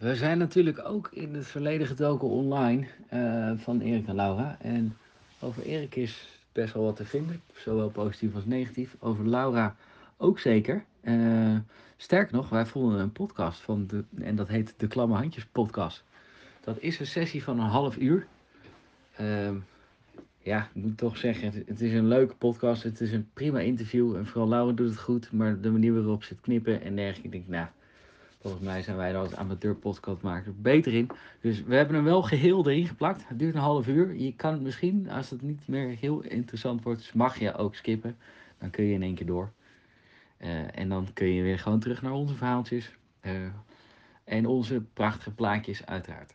We zijn natuurlijk ook in het verleden gedoken online uh, van Erik en Laura. En over Erik is best wel wat te vinden, zowel positief als negatief. Over Laura ook zeker. Uh, sterker nog, wij vonden een podcast van de, en dat heet de Klamme Handjes Podcast. Dat is een sessie van een half uur. Uh, ja, ik moet toch zeggen, het is een leuke podcast. Het is een prima interview. En vooral Laura doet het goed. Maar de manier waarop ze het knippen en dergelijke, ik denk, nou, volgens mij zijn wij er als amateur podcastmaker beter in. Dus we hebben hem wel geheel erin geplakt. Het duurt een half uur. Je kan het misschien, als het niet meer heel interessant wordt, mag je ook skippen. Dan kun je in één keer door. Uh, en dan kun je weer gewoon terug naar onze verhaaltjes. Uh, en onze prachtige plaatjes, uiteraard.